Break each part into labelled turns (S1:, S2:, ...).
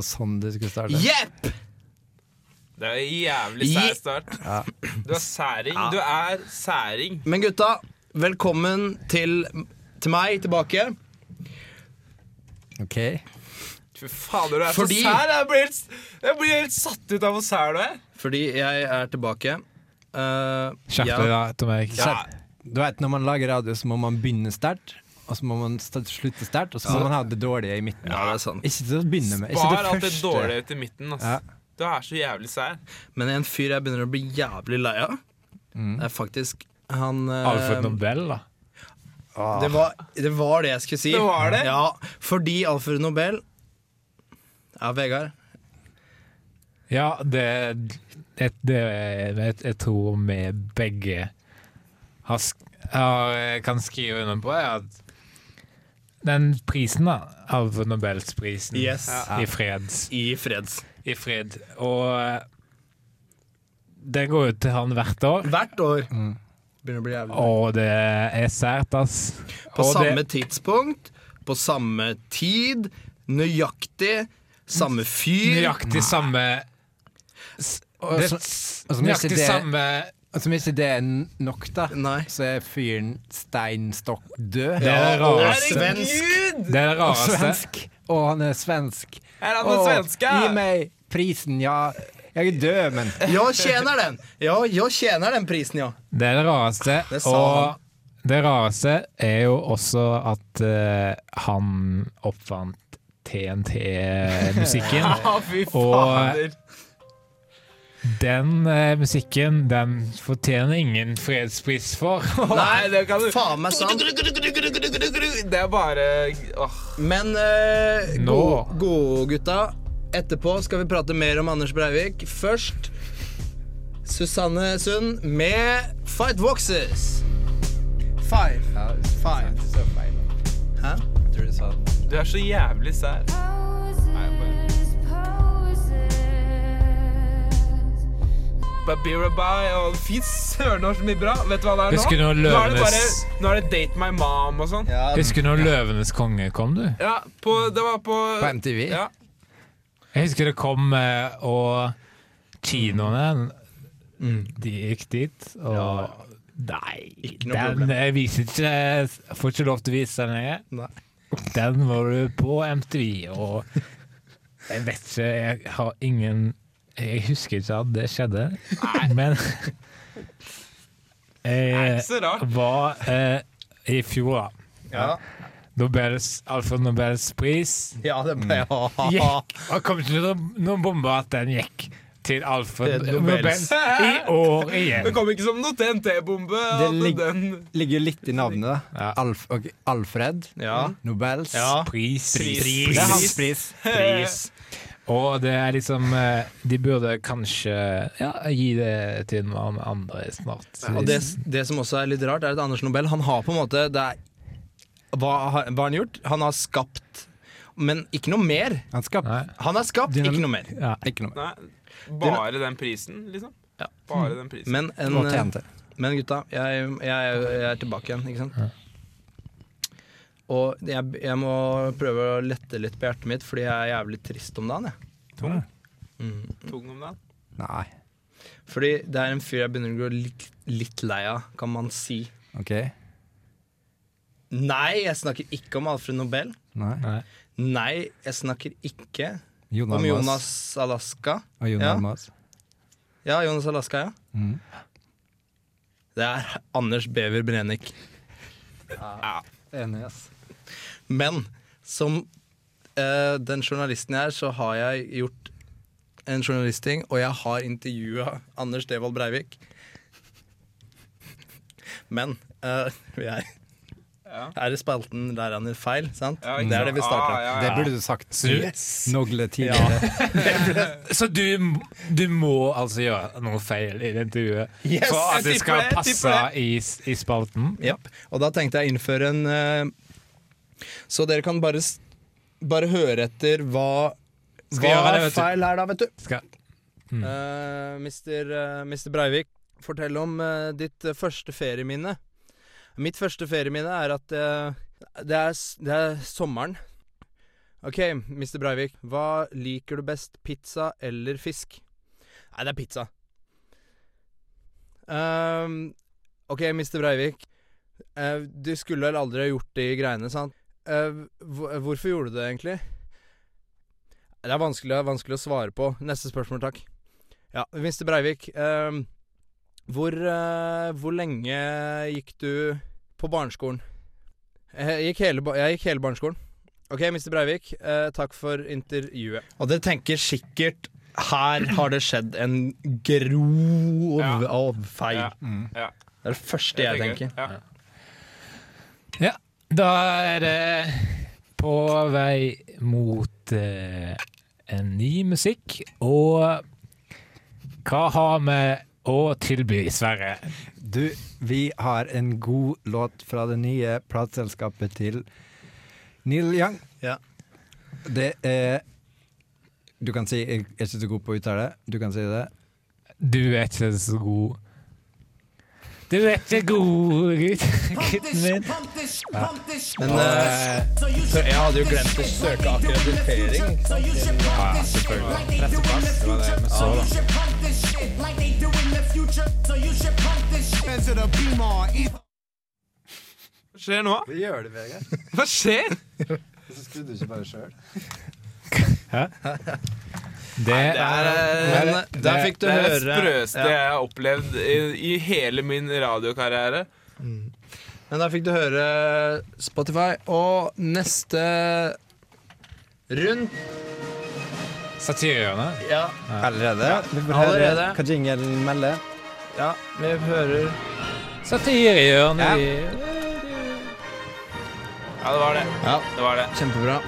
S1: Var sånn du skulle starte?
S2: Jepp!
S3: Det er en jævlig sær start. Du er særing. Du er særing.
S2: Men gutta, velkommen til, til meg tilbake.
S1: Ok.
S3: Fy fader, du er
S2: Fordi-
S3: så sær. Jeg blir, helt, jeg blir helt satt ut av hvor sær du er.
S2: Fordi jeg er tilbake. Uh,
S4: Skjerp deg, da, Tom Erik.
S3: Ja.
S1: Du vet, Når man lager radio, så må man begynne sterkt, og så må man slutte sterkt, og så må man ha det dårlige i midten.
S2: ja, det er sant.
S1: Ikke til å begynne med. Ikke
S3: Spar
S1: det
S3: alt det dårlige til midten. Altså.
S1: Ja.
S3: Du er så jævlig sær.
S2: Men en fyr jeg begynner å bli jævlig lei av,
S1: Mm.
S2: er faktisk han eh,
S4: Alfred Nobel, da.
S2: det, var, det var det jeg skulle si.
S3: Det var det?
S2: Ja, fordi Alfred Nobel Ja, Vegard.
S4: Ja, det, det, det jeg, jeg tror vi begge har, har, kan skrive under på, er at den prisen, da, av Nobelsprisen
S2: Yes.
S4: i, freds,
S2: I freds.
S4: i fred Og det går jo til han hvert år,
S2: Hvert år.
S1: Mm.
S2: Begynner å bli jævlig
S4: og det er sært, ass.
S2: På
S4: og
S2: samme
S4: det,
S2: tidspunkt, på samme tid, nøyaktig, samme fyr.
S4: Nøyaktig samme s-
S1: Og
S4: det,
S1: så- og som ikke
S4: Nøyaktig
S1: det-
S4: samme
S1: som ikke det er nok, da,
S2: Nei.
S1: så er fyren steinstokk død.
S4: Det er det rareste.
S2: svensk.
S4: Det er det rareste.
S1: svensk. Og han er svensk.
S3: Er han
S1: Åh,
S3: svensk?
S1: Gi meg prisen, ja. Jeg er død, men
S2: Jeg tjener den. Ja, jeg tjener den prisen, ja.
S4: Det er det rareste.
S2: Det
S4: og det rareste er jo også at uh, han oppfant TNT-musikken.
S3: Ja, fy
S4: Og-
S3: fader.
S4: Den eh, musikken den fortjener ingen fredspris for.
S3: Nei, det kan du
S2: Faen meg sant.
S3: Det er bare åh.
S2: Men uh,
S4: Nå.
S2: gode, go, gutta, etterpå skal vi prate mer om Anders Breivik. Først Susanne Sund med Fight Voxes. Five. Five. Hæ?
S1: Du
S3: Du er så jævlig sær. Nei, bare Babirabai og Fy søren, så mye bra. Vet du hva det er nå?
S4: Husker du når
S3: Nå er det bare Nå er det Date My Mom og sånn.
S2: Ja,
S4: Husker du når 'Løvenes konge' kom, du?
S3: Ja, på, det var på
S1: På MTV?
S3: Ja.
S4: Jeg husker det kom, eh, og kinoene De gikk dit, og Nei,
S2: Ikke
S4: den viser ikke Jeg får ikke lov til å vise den lenger.
S2: Nei.
S4: Den var du på MTV, og jeg vet ikke Jeg har ingen Jeg husker ikke at det skjedde, men
S3: Det er
S4: Jeg
S3: ikke så rart.
S4: var eh, i fjor, da.
S2: Ja,
S4: Nobels, Alfred Nobels pris
S2: ja det ble
S4: gikk. Og kom ikke noen, noen bombe at den gikk til Alfred Nobels
S2: Nobels.
S4: i år igjen.
S3: Det kom ikke som noe TNT-bombe.
S1: Det lig-
S3: den
S1: Ligger litt i navnet.
S4: Ja.
S1: Alf, okay. Alfred
S2: Ja.
S1: Nobels
S2: Ja.
S4: Pris.
S3: Pris.
S1: Det er hans pris.
S4: Pris. Og det er liksom eh, De burde kanskje ja, gi det til noen andre snart.
S2: Og det, det som også er litt rart, er at Anders Nobel Han har på en måte det er, hva, har- hva har han gjort? Han har skapt Men ikke noe mer.
S1: Han skal
S2: Han har skapt,
S1: Dynam-
S2: ikke noe mer.
S4: Ja.
S1: Ikke noe.
S3: Nei, bare den prisen, liksom.
S2: Ja.
S3: Bare den prisen.
S2: Men, en, men gutta, jeg, jeg, jeg er tilbake igjen, ikke sant? Og jeg, jeg må prøve å lette litt på hjertet mitt, fordi jeg er jævlig trist om dagen. Jeg.
S3: Tung.
S2: Mm.
S3: Tung om dagen.
S1: Nei.
S2: Fordi det er en fyr jeg begynner å gå litt, litt lei av, kan man si.
S1: OK.
S2: Nei, jeg snakker ikke om Alfred Nobel.
S1: Nei.
S4: Nei.
S2: Nei, jeg snakker ikke
S1: Jonas.
S2: om Jonas Alaska.
S1: Og Jonas.
S2: Ja. Ja, Jonas Alaska, ja.
S1: Mm.
S2: Det er Anders Bever Brenik.
S1: Enig, ass.
S2: Men som uh, den journalisten jeg er, så har jeg gjort en journalisting, og jeg har intervjua Anders Devold Breivik. Men uh, vi er,
S3: Ja.
S2: er i spalten der han gjør feil, sant?
S3: Ja,
S2: det er det vi starter.
S3: Ah, ja, ja.
S1: Det burde du sagt
S4: Yes.
S1: noe tidligere.
S4: Så du, du må altså gjøre noe feil i det intervjuet
S2: Yes,
S4: for at det skal passe i, i spalten?
S2: Yep. Og da tenkte jeg å innføre en eh, Så dere kan bare, bare høre etter hva
S4: Skal
S2: Hva
S4: det,
S2: er feil her, da, vet du?
S4: Skal, Mm.
S2: Uh, Mr. Uh, Mr. Breivik, fortell om uh, ditt eh, første ferieminne. Mitt første ferieminne er at eh, det, er, det er sommeren. OK, Mr. Breivik. Hva liker du best, pizza eller fisk? Nei, det er pizza. Um, OK, Mr. Breivik. Uh, du skulle vel aldri ha gjort de greiene, sant? Eh, hvor- hvorfor gjorde du det, egentlig? Det er vanskelig, vanskelig å svare på. Neste spørsmål, takk. Ja, Mr. Breivik. ehm, hvor, eh, hvor lenge gikk du på barneskolen? Jeg gikk hele, jeg gikk hele barneskolen. Ok, Mr. Breivik, eh, takk for intervjuet. Og dere tenker sikkert her har det skjedd en grov
S3: Ja.
S2: feil.
S3: Ja.
S1: Mm.
S3: Ja.
S2: Det er det første jeg tenker.
S3: Ja.
S4: Da er det på vei mot eh, en ny musikk, og hva har vi å tilby, Sverre?
S1: Du, vi har en god låt fra det nye plateselskapet til Neil Young.
S2: Ja.
S1: Det er Du kan si Jeg er ikke så god på å uttale. Du kan si det.
S4: Du er ikke så god Du er ikke god, gutt, gutten min.
S2: Men uh, jeg hadde jo glemt å søke akkreditering. ikke sant?
S4: Ja, selvfølgelig. Presseplass, det var det vi så, da.
S3: Hva skjer nå?
S1: Vi gjør det, Vegard.
S3: Hva skjer?
S1: Så skrudde du ikke bare sjøl.
S4: Det
S3: Det er, eh,
S2: Men der fikk du
S3: det er det sprøeste
S2: ja.
S3: jeg har opplevd i, i hele min radiokarriere.
S2: Men der fikk du høre Spotify. Og neste rundt
S4: Satirehjørnet.
S2: Ja,
S1: Allerede? Vi får
S2: Allerede.
S1: høre hva jingelen melder.
S2: ja vi hører
S4: Satirehjørnet.
S3: Ja, det var det.
S2: Ja,
S3: Det var det.
S2: kjempebra.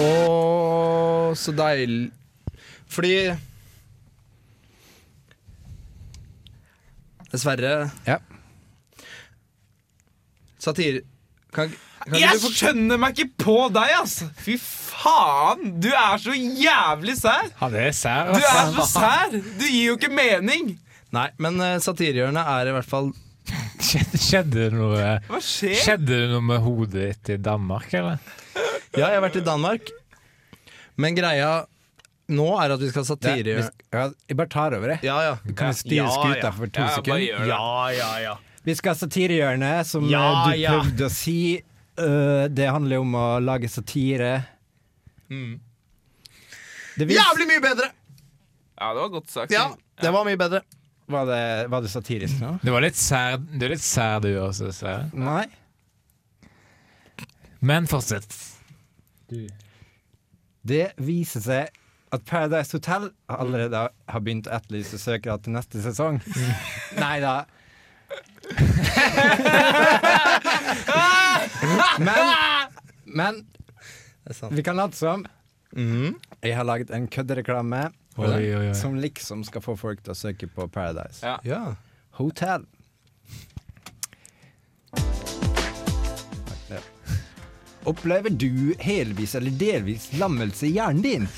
S2: Og så deilig Fordi Dessverre
S1: Ja.
S2: Satire Kan, kan
S3: Jeg
S2: du
S3: skjønner meg ikke på deg, altså! Fy faen! Du er så jævlig sær!
S4: Ja, det er sær,
S3: Du er
S4: altså.
S3: så sær! Du gir jo ikke mening!
S2: Nei, men uh, Satirehjørnet er i hvert fall
S4: skjedde det noe
S3: Hva skjer?
S4: Skjedde det noe med hodet ditt i Danmark, eller?
S2: Ja, jeg har vært i Danmark. Men greia nå er at vi skal ha
S1: Det, vi,
S2: satire...
S1: sk- ja, jeg bare tar over, jeg.
S2: Ja, ja.
S1: Vi kan styre
S2: Ja,
S1: skuta
S2: ja.
S1: for to
S3: Ja, bare
S1: sekunder.
S3: gjør det.
S2: Ja, ja, ja.
S1: Vi skal ha satirehjørnet, som
S2: Ja,
S1: eh, du
S2: ja.
S1: prøvde å si. Eh, det handler jo om å lage satire. Det vis-
S2: Jævlig mye bedre!
S3: Ja, det var godt sagt.
S2: Ja, det var mye bedre.
S1: var, det, var det satirisk nå?
S4: Du var litt sær, du er litt sær du også, Sverre.
S1: Nei.
S4: Men fortsett.
S1: Det viser seg at Paradise Hotel allerede har begynt å etterlyse søkere til neste sesong. Nei da. men men
S2: Det sant.
S1: vi kan late som.
S2: Mhm.
S1: Jeg har laget en køddereklame som liksom skal få folk til å søke på Paradise
S3: Ja.
S2: Ja.
S1: Hotel. Opplever du helvis eller delvis lammelse i hjernen din?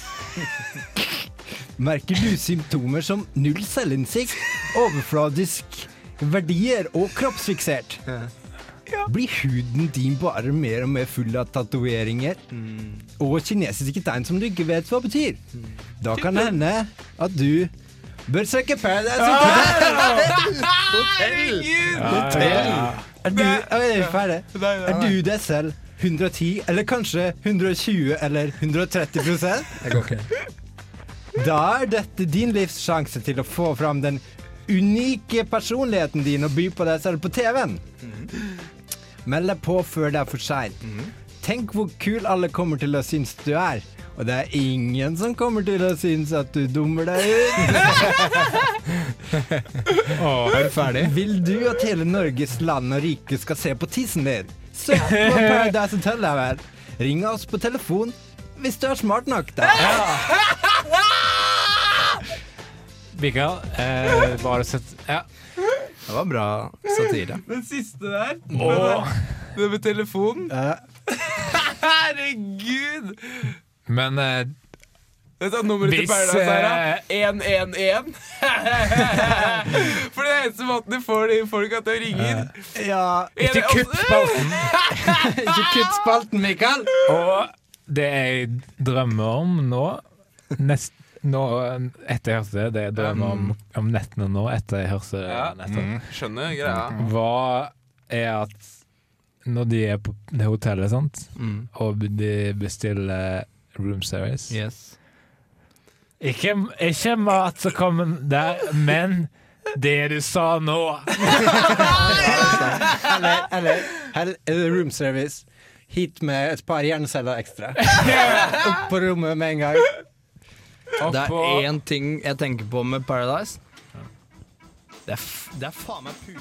S1: Merker du symptomer som null selvinnsikt, overfladisk verdier og kroppsfiksert? Blir huden din bare mer og mer full av tatoveringer? Og kinesiske tegn som du ikke vet hva betyr? Da kan det hende at du bør søke Paradise Hotel.
S2: Hotell!
S1: Er du, er ferdig. Er du deg selv 110, eller kanskje 120 eller 130
S2: Det går ikke.
S1: Da er dette din livs sjanse til å få fram den unike personligheten din og by på deg selv på TV-en. Meld deg på før det er for seint. Tenk hvor kul alle kommer til å synes du er. Og det er ingen som kommer til å synes at du dummer deg ut.
S2: Er du ferdig?
S1: Vil du at hele Norges land og rike skal se på tissen din? Søk på Paradise Hotel, da vel. Ring oss på telefon hvis du er smart nok, da.
S4: Mikael, eh, bare sett Ja.
S2: Det var bra satire.
S3: Den siste der.
S4: Åh.
S3: Det med telefonen. Herregud!
S4: Men eh,
S3: Vet er nummeret til Paradise her. da? 111. For det er eneste måten du får de folka til å ringe inn.
S1: Ja,
S4: Ikke kutt spalten.
S1: ikke kutt spalten, Mikael!
S4: Og det jeg drømmer om nå nest, nå, Etter jeg hørte det, det jeg drømmer om, om nettene nå, etter jeg hørte det
S3: Ja.
S4: nettopp,
S3: Skjønner greia.
S4: hva er at når de er på det hotellet, sant, og de bestiller room service
S1: Yes.
S4: Ikke, ikke mat som kommer der, men det du sa nå.
S1: Eller, eller er det room service. Hit med et par hjerneceller ekstra. Opp på rommet med en gang.
S2: Det er én ting jeg tenker på med Paradise. Det er, f det er faen meg pu...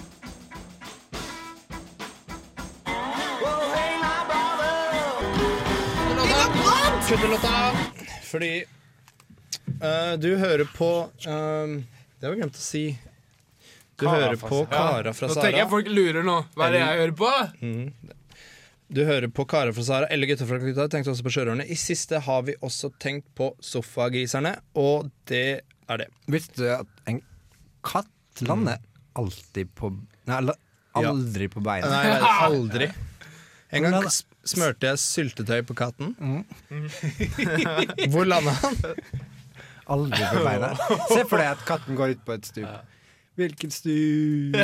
S2: Kuttelåta! Fordi eh, du hører på eh, Det har vi glemt å si. Du
S4: Kara
S2: hører på Kara fra Sara.
S3: Nå tenker jeg folk lurer nå. Hva er det jeg hører på?
S2: Du hører på Kara fra Sara eller Gutta fra Calcutta. Tenkte også på Sjørøverne. I siste har vi også tenkt på Sofagriserne, og det er det.
S1: Visste du at en katt lander alltid på Nei, aldri aldri på beina.
S2: Nei, aldri. En gang smurte jeg syltetøy på katten. Hvor landa han?
S1: Aldri på beina. Se for deg at katten går ut på et stup. Hvilken stup?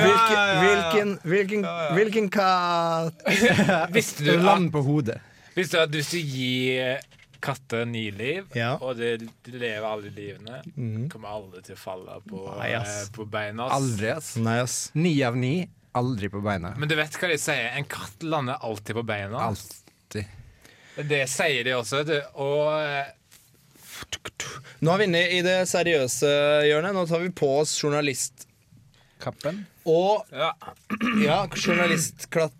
S2: Hvilken, hvilken, hvilken, hvilken katt?
S4: Visste
S1: Du Land på hodet.
S4: visste du at hvis du gir katter ni liv,
S2: Ja.
S4: og de, de lever alle livene, kommer alle til å falle på,
S2: Nei, ass.
S4: eh, på beina. ass.
S1: Aldri, ass.
S2: Nei, ass.
S1: Ni av ni. Aldri på beina.
S4: Men du vet hva de sier? En katt lander alltid på beina.
S1: Alltid.
S4: Det sier de også, du. Og eh,
S2: Nå er vi inne i det seriøse hjørnet. Nå tar vi på oss
S1: journalistkappen.
S2: Og
S3: Ja.
S2: ja, journalistklatt.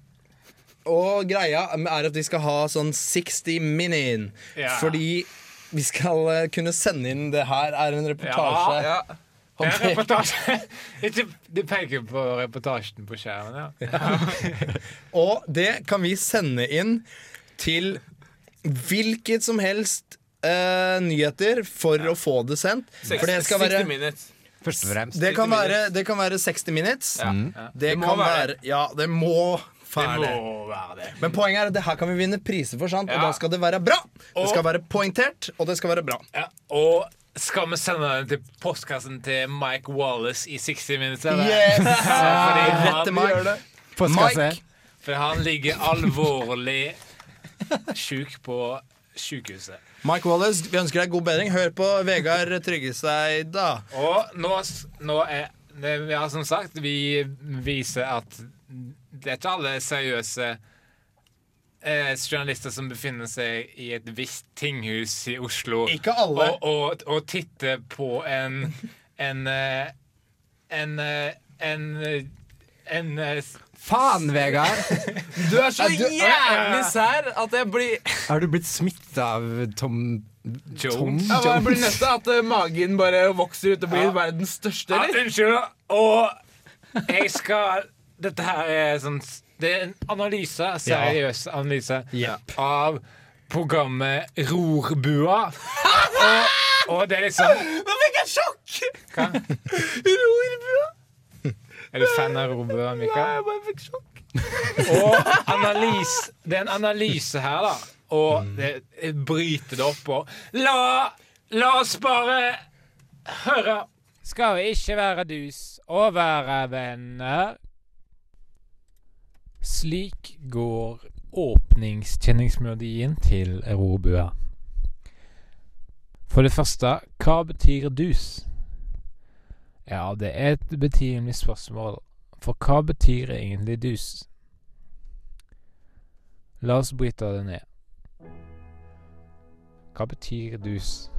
S2: Og greia er at vi skal ha sånn 60 min-in.
S4: Ja.
S2: Fordi vi skal eh, kunne sende inn Det her er en reportasje.
S3: Ja.
S2: ja.
S4: en
S2: det.
S4: reportasje Du De peker på reportasjen på skjermen, ja.
S2: Og det kan vi sende inn til hvilket som helst eh, nyheter for å få det sendt. For det skal
S3: 60
S2: være
S3: minutes.
S1: Først og fremst.
S2: det kan være, det kan være 60 minutes.
S3: Ja.
S2: Det,
S3: Det må
S2: kan
S3: være
S2: være Ja, det må
S4: Det
S2: være det.
S4: må være det.
S2: Men poenget er at det her kan vi vinne priser for, sant? og da skal det være bra. Det skal være poengtert, og det skal være bra.
S4: Ja. Og skal vi sende den til postkassen til Mike Wallace i 60 Minutes? eller?
S2: Yes!
S4: Fordi
S2: Rett til
S4: han,
S2: meg.
S1: Postkasse.
S2: Mike.
S4: for han ligger alvorlig sjuk på sykehuset.
S2: Mike Wallace, vi ønsker deg god bedring. Hør på Vegard Tryggeseid, da.
S4: Og nå, nå er det, ja, Som sagt, vi viser at det er ikke alle seriøse eh, journalister som befinner seg i et visst tinghus i Oslo
S2: Ikke alle.
S4: og, og, og titter på en En eh, En eh, En, eh, en
S1: Faen, Vegard!
S3: Du er så jævlig sær at jeg blir
S1: Er du blitt smitta av Tom
S4: Jones.
S3: Ja, Jeg blir nødt til at eh, magen bare vokser ut og blir verdens største,
S4: Ja,
S3: eller?
S4: unnskyld, og jeg skal Dette her er sånn Det er en analyse, seriøs analyse,
S2: Jepp.
S4: av programmet Rorbua. Og, og det er liksom
S3: Nå fikk jeg sjokk!
S4: Hva?
S3: Rorbua.
S4: Er du fan av Robø, Mikael?
S3: Nei, Jeg bare fikk sjokk.
S4: Og analyse Det er en analyse her, da. Og det, bryter det opp og La, la oss bare høre. Skal vi ikke være dus og være venner? Slik går åpningskjenningsmelodien til Rorbua. For det første, hva betyr dus? Ja, det er et betimelig spørsmål. For hva betyr egentlig dus? La oss bryte det ned. Hva betyr dus?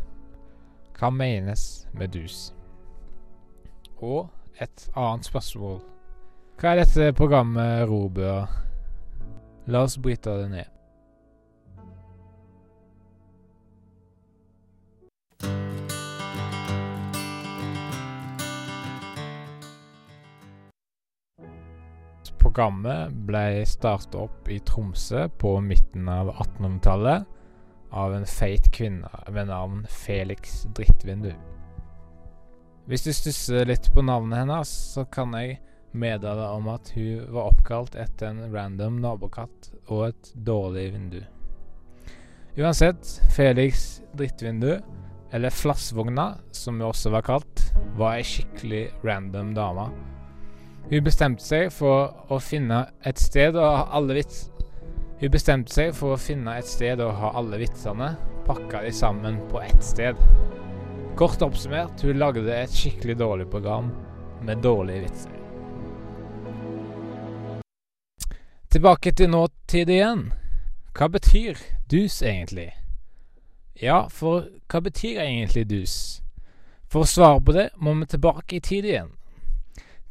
S4: Hva menes med dus? Og et annet spørsmål. Hva er dette programmet Robøa? La oss bryte det ned. Programmet ble startet opp i Tromsø på midten av 1800-tallet av en feit kvinne ved navn Felix Drittvindu. Hvis du stusser litt på navnet hennes, så kan jeg meddele om at hun var oppkalt etter en random nabokatt og et dårlig vindu. Uansett, Felix Drittvindu, eller Flassvogna, som hun også var kalt, var ei skikkelig random dame. Hun bestemte seg for å finne et sted å ha alle vits... Hun bestemte seg for å finne et sted å ha alle vitsene, pakka de sammen på ett sted. Kort oppsummert, hun lagde et skikkelig dårlig program med dårlige vitser. Tilbake til nåtid igjen. Hva betyr dus egentlig? Ja, for hva betyr egentlig dus? For å svare på det må vi tilbake i tid igjen.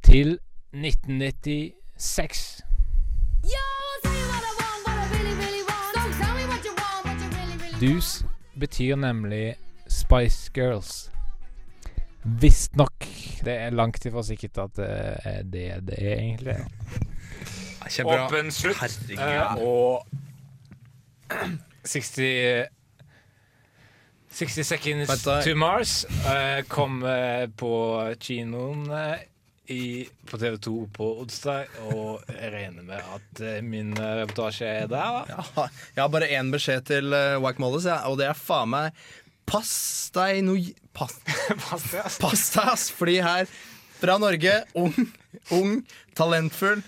S4: Til 1996. Dus betyr nemlig Spice Girls. Visstnok. Det er langt ifra sikkert at det er det det er, egentlig.
S2: Kjempebra.
S3: Åpen slutt.
S4: Eh, og 60 60 Seconds to Mars eh, kom eh, på kinoen eh, i, på TV2 på onsdag, og jeg regner med at eh, min eh, reportasje er der. da.
S2: Ja, jeg har bare én beskjed til uh, Wack Mollis, ja, og det er faen meg Pass deg noe Pass,
S4: Pass deg, ass.
S2: pass deg, ass! Fordi her, fra Norge, ung, ung, talentfull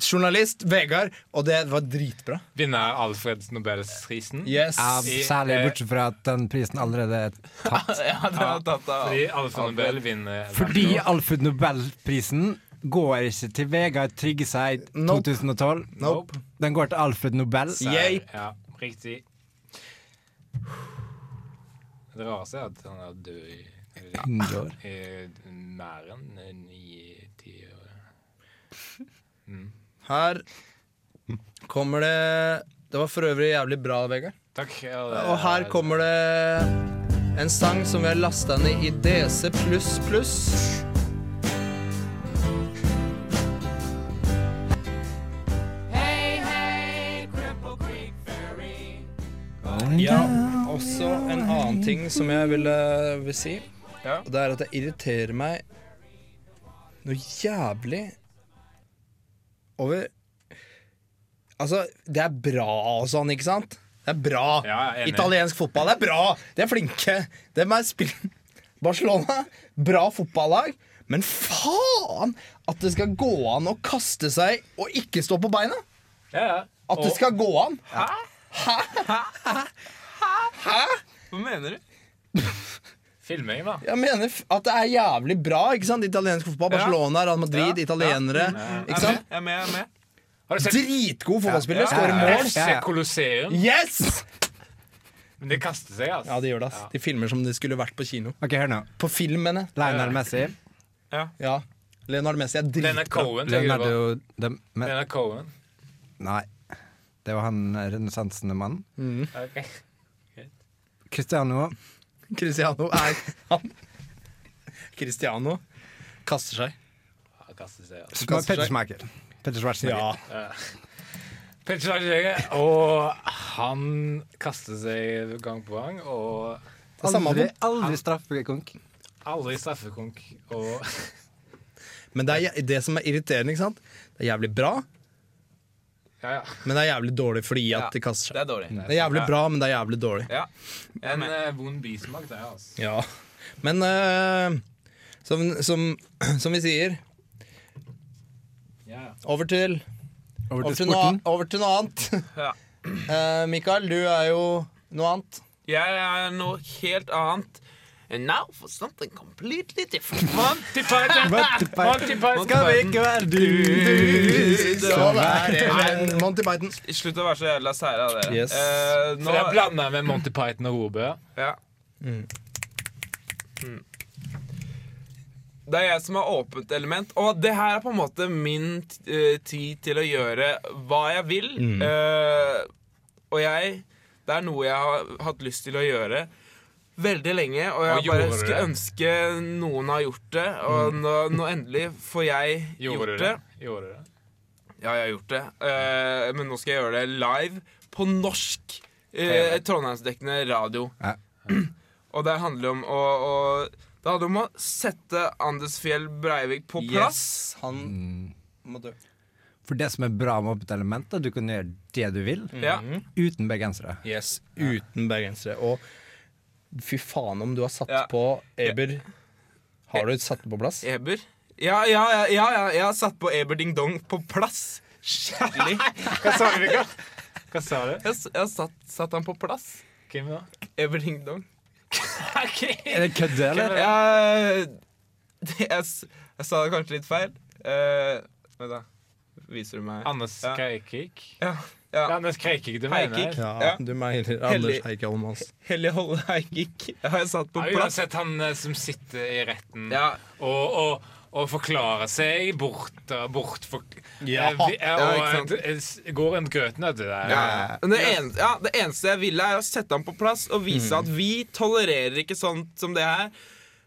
S2: journalist, Vegard, og det var dritbra.
S4: Vinner Alfreds Nobelsprisen.
S2: Yes.
S1: Ja, særlig
S4: eh,
S1: bortsett fra at den prisen allerede er tatt.
S3: Ja, det har tatt av.
S4: Fordi Alfred Nobel vinner
S1: Fordi Alfred Nobelprisen går ikke til Vegard Tryggeseid
S2: Nope.
S1: 2012.
S2: Nope.
S1: Den går til Alfred Nobel.
S2: Yay.
S4: Ja, riktig. Det rareste er at han er død i, i,
S1: 100 år.
S4: i mer enn ni-ti år. Mm.
S2: Her kommer det Det var for øvrig jævlig bra, Vegard.
S4: Takk. Ja, det,
S2: Og her kommer det en sang som vi har lasta ned i DC++. Ja, også en annen ting som jeg ville vil si.
S3: Ja.
S2: Og det er at det irriterer meg noe jævlig over Altså, det er bra og sånn, ikke sant? Det er bra.
S4: Ja.
S2: Italiensk fotball er bra. De er flinke. De er spill... Barcelona, bra fotballag. Men faen at det skal gå an å kaste seg og ikke stå på beina!
S4: Ja, ja.
S2: At det
S4: Og-
S2: skal gå an. Hæ?
S3: Hva mener du?
S4: Filming, da.
S2: Jeg mener at det er jævlig bra. ikke sant? Italiensk fotball.
S3: Ja.
S2: Barcelona, Real Madrid,
S3: Ja.
S2: italienere. Ikke sant?
S3: jeg er med. Jeg er med.
S4: Har du sett
S2: Dritgod fotballspiller.
S3: Ja, ja,
S2: Skårer mål.
S4: FC. Colosseum?
S2: Yes!
S4: Men det kaster seg, altså.
S2: Ja, de gjør det. ass.
S4: Ja.
S2: De filmer som de skulle vært på kino.
S1: Ok, hør nå.
S2: På film, mener jeg.
S1: Lionel Messi.
S2: Ja. ja. Leonard Messi er
S4: dritbra.
S2: dritbra.
S4: Cohen, tenker du på?
S1: Leonardo de, men,
S4: Denne Cohen.
S1: Nei. Det var han renessansende mannen.
S4: Ok.
S1: Cristiano
S2: Cristiano er han. Cristiano kaster seg.
S4: Ja, kaster seg, ja.
S1: Sma-
S2: kaster
S1: Petter. Schmeichel. Petter Schwarzenegger.
S2: Ja.
S4: Petter Schwarzenegger, og han kaster seg gang på gang, og
S1: Aldri, aldri straffekonk.
S4: aldri straffekonk. Og
S2: Men det er det som er irriterende, ikke sant? Det er jævlig bra,
S4: ja, ja.
S2: men det er jævlig dårlig fordi at
S3: Ja,
S2: de kaster
S3: Det
S2: seg.
S3: er dårlig.
S2: Det er jævlig bra, men det er jævlig dårlig.
S3: Ja.
S4: En eh, vond bismak, det, altså.
S2: Ja. Men uh, som, som, som vi sier,
S4: Over til
S2: over til
S1: Over til
S2: noe, over til noe annet.
S3: Ja.
S2: Eh, Mikael, du er jo noe annet.
S3: Jeg er noe helt annet. And now for something completely different.
S4: Monty Python!
S1: Monty Python.
S4: Monty!
S1: Skal vi ikke være du,
S2: som er en Monty Python.
S3: Slutt å være så jævla sære av dere.
S2: Yes.
S3: Uh, nå,
S4: For jeg blanda med Monty Python og Hobø.
S3: ja.
S2: Mm.
S3: Mm. Det er jeg som har åpent element, og det her er på en måte min eh, tid til å gjøre hva jeg vil.
S2: Mm.
S3: Uh, og jeg Det er noe jeg har hatt lyst til å gjøre veldig lenge, og jeg
S4: Og
S3: bare skulle
S4: det?
S3: ønske noen har gjort det, og nå, nå endelig får jeg
S4: Gjorde
S3: gjort det.
S4: det? Gjorde det?
S3: Ja, jeg har gjort det. Uh, men nå skal jeg gjøre det live på norsk. Uh, Trondheimsdekkende radio.
S1: Ja.
S3: Og det handler om å, å Det handler om å sette Anders Fjell Breivik på plass.
S2: Yes, han må dø.
S1: For det som er bra med Åpent element, er at du kan gjøre det du vil
S3: Ja.
S1: uten bergensere.
S2: Yes, uten bergensere. Og fy faen om du har satt
S3: Ja.
S2: på Eber Har du satt den på plass?
S3: Eber? Ja, ja, ja, ja, ja, jeg har satt på Eber Ding Dong på plass. Skikkelig.
S4: Hva sa du, Rikard? Hva sa du?
S3: Jeg, jeg har satt, satt han på plass.
S4: Hvem da?
S3: Eber Ding Dong.
S1: Er det kødde, eller?
S3: Jeg, jeg, s- jeg sa det kanskje litt feil. Uh, Vent, da. Viser du meg
S4: Anders
S3: Ja.
S4: Kreikik?
S3: Ja. Ja.
S4: Anders Kreikik, du mener?
S2: Ja,
S3: Ja.
S2: du mener
S3: Hellig.
S2: Anders
S3: Hellige Holde Heikik har jeg satt på
S4: Ja, uansett, han eh, som sitter i retten
S3: Ja.
S4: og, og, og forklarer seg bort og bort for,
S2: Ja.
S4: eh, vi- eh,
S3: Ja,
S4: og eh, s- går en grøtnøtt i det.
S3: Ja. Men det, eneste, ja, det eneste jeg ville, er å sette ham på plass og vise at vi tolererer ikke sånt som det her.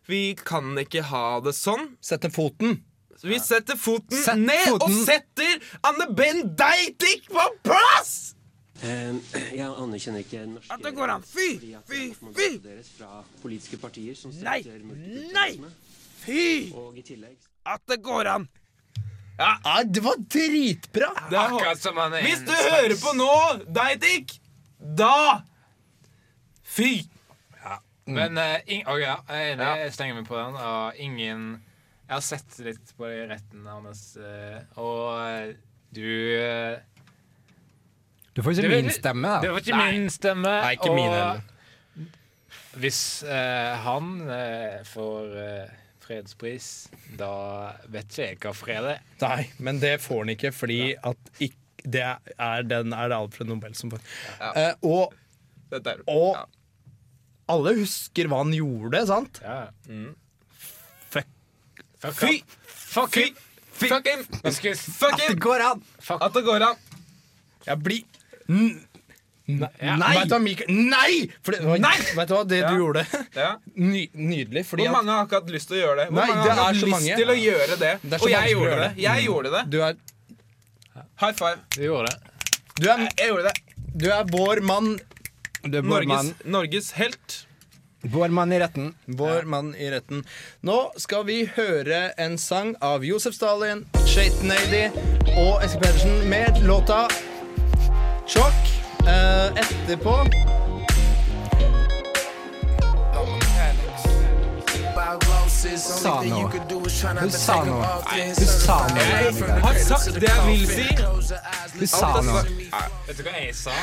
S3: Vi kan ikke ha det sånn.
S2: Sette foten.
S3: Så vi setter foten
S1: Sett
S3: ned og setter Anne Ben Deitik på plass!
S5: Uh, Jeg anerkjenner ikke norske
S3: At det går an. Fy, fy, fy!
S5: partier
S3: Nei, nei! Fy!
S5: Og i tillegg
S3: At det går an.
S2: Ja, det var dritbra!
S3: Det er
S4: Akkurat som han er
S3: Hvis du
S4: slags-
S3: hører på nå, Deitik, da Fy!
S4: Men uh, ing, ok, ja, jeg
S3: jeg,
S4: jeg slenger meg på den. Og ingen Jeg har sett litt på det i retten, Anders, eh, og eh, du eh,
S1: Du får ikke
S4: Det
S1: min stemme,
S4: Det
S1: da.
S4: var ikke min stemme.
S2: Nei, ikke min
S4: og
S2: heller.
S4: Hvis eh, han eh, får eh, fredspris, da vet ikke jeg hva fred er.
S2: Nei, men det får han ikke, fordi at ikk- det er, den er det Alfred Nobel som får.
S3: Ja.
S2: Eh, og
S3: Det er
S2: Og-
S3: ja.
S2: alle husker hva han gjorde, sant?
S4: Ja.
S2: Fuck.
S4: Fuck
S3: Fy!
S4: Fuck
S3: Fy!
S4: him!
S3: Fuck him!
S4: At jeg
S1: Det går an!
S4: Fuck.
S3: At det går an.
S2: Jeg blir Nei!
S4: Ja.
S2: Nei! Vet du Mikael? Nei! For det,
S3: Nei!
S2: Vet du hva, det
S3: Ja.
S2: du gjorde
S3: Ja.
S2: Ny, Nydelig, fordi
S3: Hvor mange har ikke hatt lyst til å gjøre det? Hvor
S2: Nei,
S3: mange
S2: det
S3: har hatt lyst
S2: mange.
S3: til å gjøre det?
S2: Det
S3: Og jeg gjorde det.
S2: det.
S3: Jeg gjorde det.
S2: du er,
S3: High five.
S4: Du gjorde det.
S2: du er,
S3: Jeg gjorde det.
S2: du er vår mann.
S1: Du er vår mann,
S3: Norges, Norges helt.
S1: Vår mann i retten.
S2: Vår mann i retten. Nå skal vi høre en sang av Josef Stalin, Shaten Lady og Eske Pedersen med låta Sjokk. Eh, etterpå
S1: Sa noe. Hun sa noe. Hun sa noe.
S3: Jeg har sagt det jeg vil si.
S1: Hun sa noe.
S4: Vet du hva jeg sa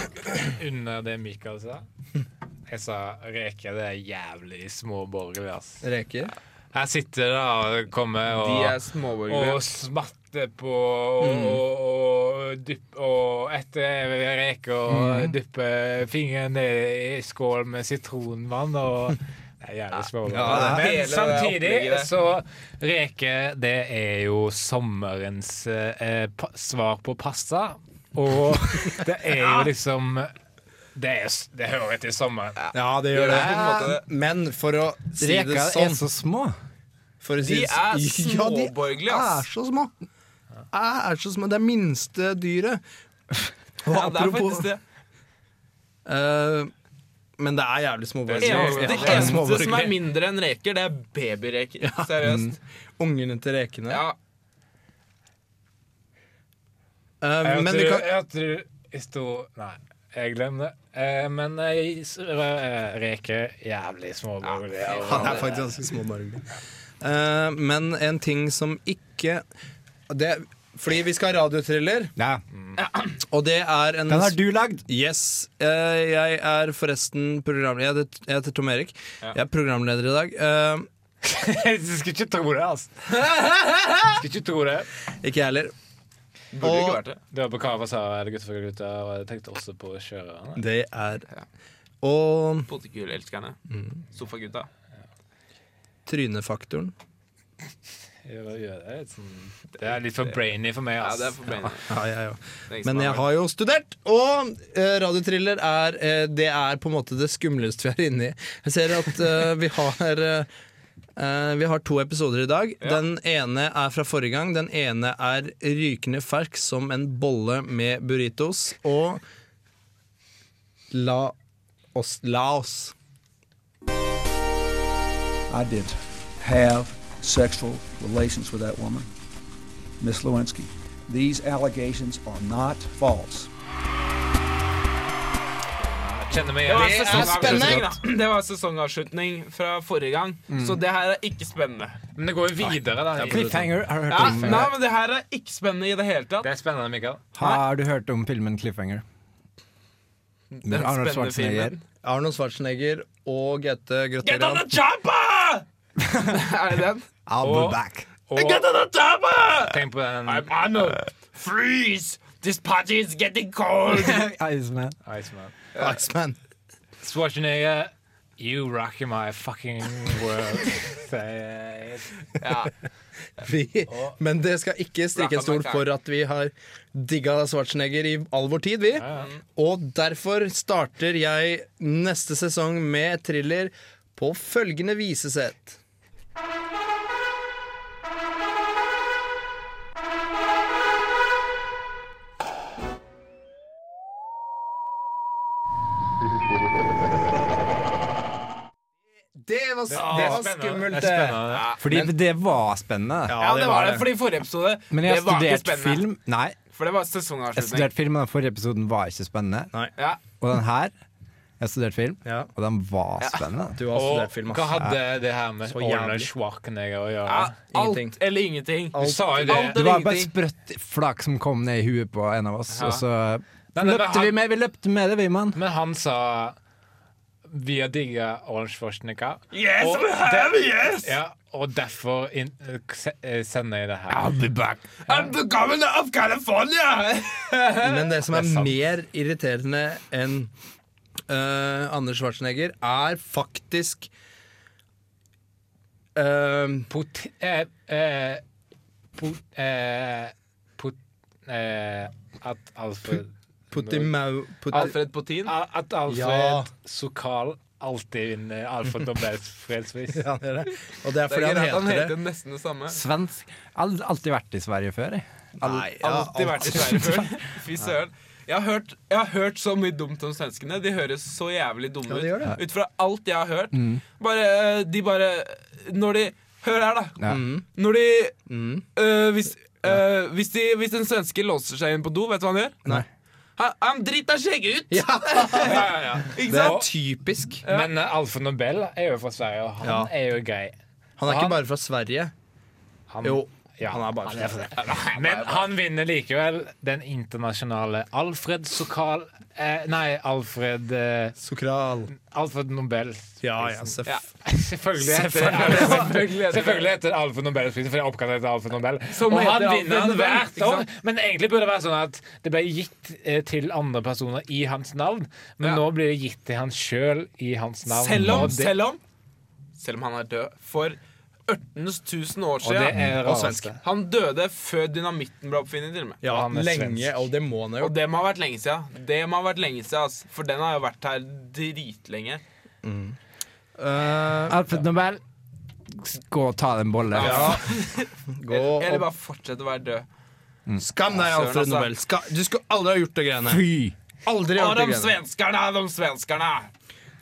S4: under det Mikael sa? Jeg sa reker det er jævlig småborgerlig, ass.
S2: Reker.
S4: Her sitter det da kommer og,
S3: De er
S4: og smatter på og, og, og, dypp, og etter reker og dypper fingeren ned i skål med sitronvann og det er jævlig småborgerlig.
S3: Ja,
S4: Men samtidig så reker, det er jo sommerens eh, svar på pasta. Og det er jo liksom Det, er, det hører til sommeren.
S2: Ja, det gjør
S3: Det
S2: det.
S3: er det.
S2: Men for å si det
S1: Reker er
S2: sånn
S1: så små.
S2: for å si
S3: De
S2: det
S3: er
S2: s- Ja, de er så små. Er så små. Det er minste dyret. Og
S3: Ja, det er
S2: apropos
S3: faktisk det.
S2: Uh, Men det er jævlig
S3: Det
S2: småborgerlig.
S3: det
S2: det er
S3: eneste som er mindre enn reker, det er babyreker. Seriøst.
S2: Ungene til rekene.
S3: Ja,
S2: Uh,
S4: Jeg
S2: vi kan
S4: jeg tror, jeg i Nei, jeg glemmer det. Eh, men jeg reker jævlig småborgerlig.
S2: Han er faktisk ganske småborgerlig. Eh, men en ting som ikke det, Fordi vi skal ha radiotriller,
S1: Ja.
S2: og det er en
S1: Den har du lagd.
S2: Yes. eh, jeg er forresten programleder. Jeg heter, jeg heter Tom Erik.
S3: Ja.
S2: Jeg er programleder i dag. Eh,
S4: jeg skulle ikke tro det, altså. Skulle ikke tro det.
S2: ikke jeg heller.
S3: Burde
S2: Og-
S3: ikke vært det.
S4: Det var på Kava sa eller gutter for gutter, og jeg tenkte også på kjørerne.
S2: Det er Og
S3: Potetgullelskerne. Sofagutta.
S2: trynefaktoren.
S4: Jeg gjør det, sånn, det er litt for brainy for meg,
S3: Ja, det er for brainy.
S2: Ja,
S3: ja, er som
S2: Men jeg
S3: har
S2: har jo studert, og uh, radiotriller er uh, Det er på en måte det skumleste vi er inne i. Jeg ser at uh, vi har eh, Eh, vi har to episoder i dag.
S3: Ja.
S2: Den ene er fra forrige gang. Den ene er rykende fersk som en bolle med burritos. Og la oss La oss.
S6: I did have sexual relations with that woman, Miss Lewinsky. These allegations are not false.
S4: Kjenner meg
S3: Det var, spennende. det var sesongavslutning fra forrige gang,
S2: Mm.
S3: så det her er ikke spennende.
S4: Men det går jo videre, da.
S1: Cliffhanger, har du hørt
S3: Ja,
S1: om
S3: nei, men Det her er ikke spennende i det hele tatt.
S4: Det er spennende, Mikael.
S1: Har du hørt om filmen Cliffhanger?
S3: Den
S1: Arnold
S3: spennende
S1: Schwarzenegger.
S3: filmen.
S2: Arnold Schwarzenegger og Gaute
S3: Get on the chopper! er det den?
S1: I'll
S4: Og-
S1: be back.
S4: Og
S3: Get on the chopper!
S4: tenk på den
S3: I'm Arnold. Freeze! This party is getting cold.
S1: Iceman.
S4: Iceman.
S2: Iceman.
S4: Schwarzenegger, you rock my fucking world.
S3: Ja.
S2: Vi, men det skal ikke stikke en stol for at vi har digga Schwarzenegger i all vår tid, vi.
S4: Ja, ja.
S2: Og derfor starter jeg neste sesong med thriller på følgende visesett. Var, det var skummelt,
S4: Det er
S2: det.
S4: spennende.
S1: Fordi det var spennende.
S3: ja, det var det. Fordi forrige episode
S1: Men jeg har studert film Nei,
S3: For det var
S1: jeg har studert film, og den forrige episoden var ikke spennende.
S3: Ja.
S1: Og den her Jeg har studert film,
S2: Ja,
S1: og den var spennende.
S2: du har
S4: Og
S2: studert film,
S4: hva hadde det her med. Arnold Schwarzenegger å gjøre?
S3: ja, alt
S2: Ingenting.
S3: eller ingenting.
S4: Du sa jo det.
S3: Alt
S1: Det var bare et sprøtt flak som kom ned i huet på en av oss,
S3: Ja.
S1: og så
S4: Nei, nei,
S1: løpte vi med, vi løpte med det, vi, mann.
S4: Men han sa Vi har digga Orange Schwarzenegger.
S3: Yes,
S4: Og
S3: we have, yes!
S4: Ja, og derfor in, eh, eh, sender jeg det her.
S1: I'll be back.
S3: I'm the governor of California!
S2: Men det som er,
S4: Det er
S2: mer irriterende enn uh, Anders Schwarzenegger, er faktisk uh,
S4: Pot... Uh, uh, pot... Eh, pot... Eh, at Alfred
S2: Putimau Put,
S3: Alfred Potin.
S4: Al- At Alfred
S2: Ja.
S4: Sokal alltid vinner Alfred Nobels fredspris.
S2: Ja, det er det. Og det er
S3: Det
S2: fordi
S3: er
S2: han
S3: greit, han
S2: heter
S3: heter
S2: det.
S3: nesten det samme.
S1: Svensk. Al Alltid vært i Sverige før, jeg.
S2: Nei, ja,
S3: Alltid vært i Sverige før. Fy søren. Jeg har, hørt, jeg har hørt så mye dumt om svenskene. De høres så jævlig dumme ut.
S2: Ja, de det.
S3: ut. Fra alt jeg har hørt. Bare, eh, de bare Når de Hør her, da.
S1: Ja.
S3: Når de
S2: Mm.
S3: øh, hvis, øh, hvis, de, hvis en svenske låser seg inn på do, vet du hva han gjør?
S2: Nei.
S3: Han, han driter seg ut!
S2: Ja,
S4: Ja, ja, ja.
S3: Ikke
S2: det er
S3: sant?
S2: typisk.
S4: Men uh, Alfred Nobel er jo fra Sverige, og han
S2: Ja.
S4: er jo grei.
S2: Han er ikke bare fra Sverige.
S4: Han,
S2: Jo,
S4: ja,
S2: han er bare fra
S4: Men han vinner likevel den internasjonale Alfred Sokal eh, Nei, Alfred eh,
S2: Sokral.
S4: Alfred Nobel.
S2: Ja, ja, seff.
S3: Ja.
S4: Selvfølgelig heter det Selvfølgelig heter Alfred Nobelprisen, for jeg er oppkalt etter Alfred Nobel.
S3: Som
S4: og han vinner
S3: Alfred
S4: den hvert år. Men egentlig burde det være sånn at det ble gitt eh, til andre personer i hans navn. Men
S3: Ja.
S4: nå blir det gitt til han sjøl i hans navn.
S3: Selv om,
S4: det,
S3: selv om Selv om han er død for 18 000 år
S4: og det
S3: siden.
S4: er
S2: Og svensk.
S3: Han døde før dynamitten ble oppfunnet, til og med.
S2: Ja,
S4: han er
S2: lenge,
S4: svensk.
S2: og det må han ha
S3: Og
S2: gjort.
S3: det må ha vært lenge siden. Det må ha vært lenge siden, ass. For den har jo vært her dritlenge.
S2: Eh,
S1: Alfred Nobel, gå og ta den bollen.
S2: ja. Gå
S3: Eller
S2: og
S3: bare fortsette å være død.
S2: Skam deg, Alfred
S3: altså.
S2: Nobel. Ska, du skulle aldri ha gjort det greiene.
S1: Fy!
S2: Aldri
S3: Å,
S2: gjort
S3: de
S2: det greiene.
S3: svenskerne, de svenskerne!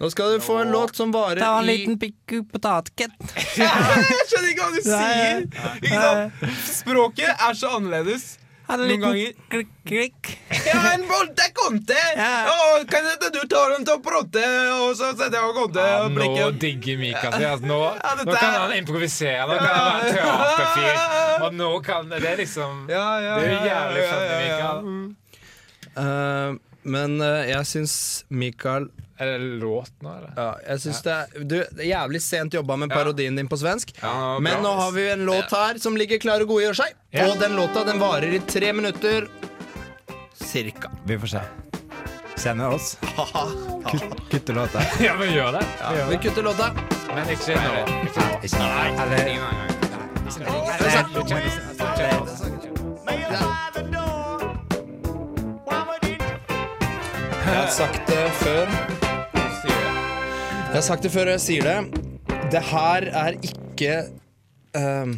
S2: Nå skal du få en låt som varer
S1: Ta en liten pikku potatket.
S3: Jeg skjønner ikke hva du sier! Ikke sant? Språket er så annerledes. Noen ganger.
S1: klikk, klikk.
S3: Ja, en bolte konte!
S1: Ja.
S3: Kan hende du ta den til rotte, og så setter jeg og konte
S4: Ja,
S3: og
S4: nå digger Mika seg. Altså, nå,
S3: Ja,
S4: nå kan han improvisere. Nå kan han være en teaterfyr. Og nå kan Det er liksom
S3: Ja, ja,
S4: Det er jo jævlig
S3: ja,
S4: funny,
S3: ja, ja.
S4: Mikael.
S2: Uh, Men uh, jeg syns Mikael
S4: Er det låt nå, eller?
S2: ja, Jeg synes det, er, du, det er jævlig sent jobba med parodien din på svensk.
S3: Ja.
S2: Men nå har vi en låt her som ligger klar og god gjør seg.
S4: Ja.
S2: Og den låta den varer i tre minutter cirka.
S1: Vi får se. Sender oss. Kutt- Kutte låta.
S4: Ja, vi gjør det. Vi gjør
S2: Vi
S4: det.
S2: kutter låta.
S4: Men ikke nå. Ikke nå.
S1: Ikke Eller
S2: Jeg har sagt det før. Jeg har sagt det før, og jeg sier det. Det her er ikke ehm,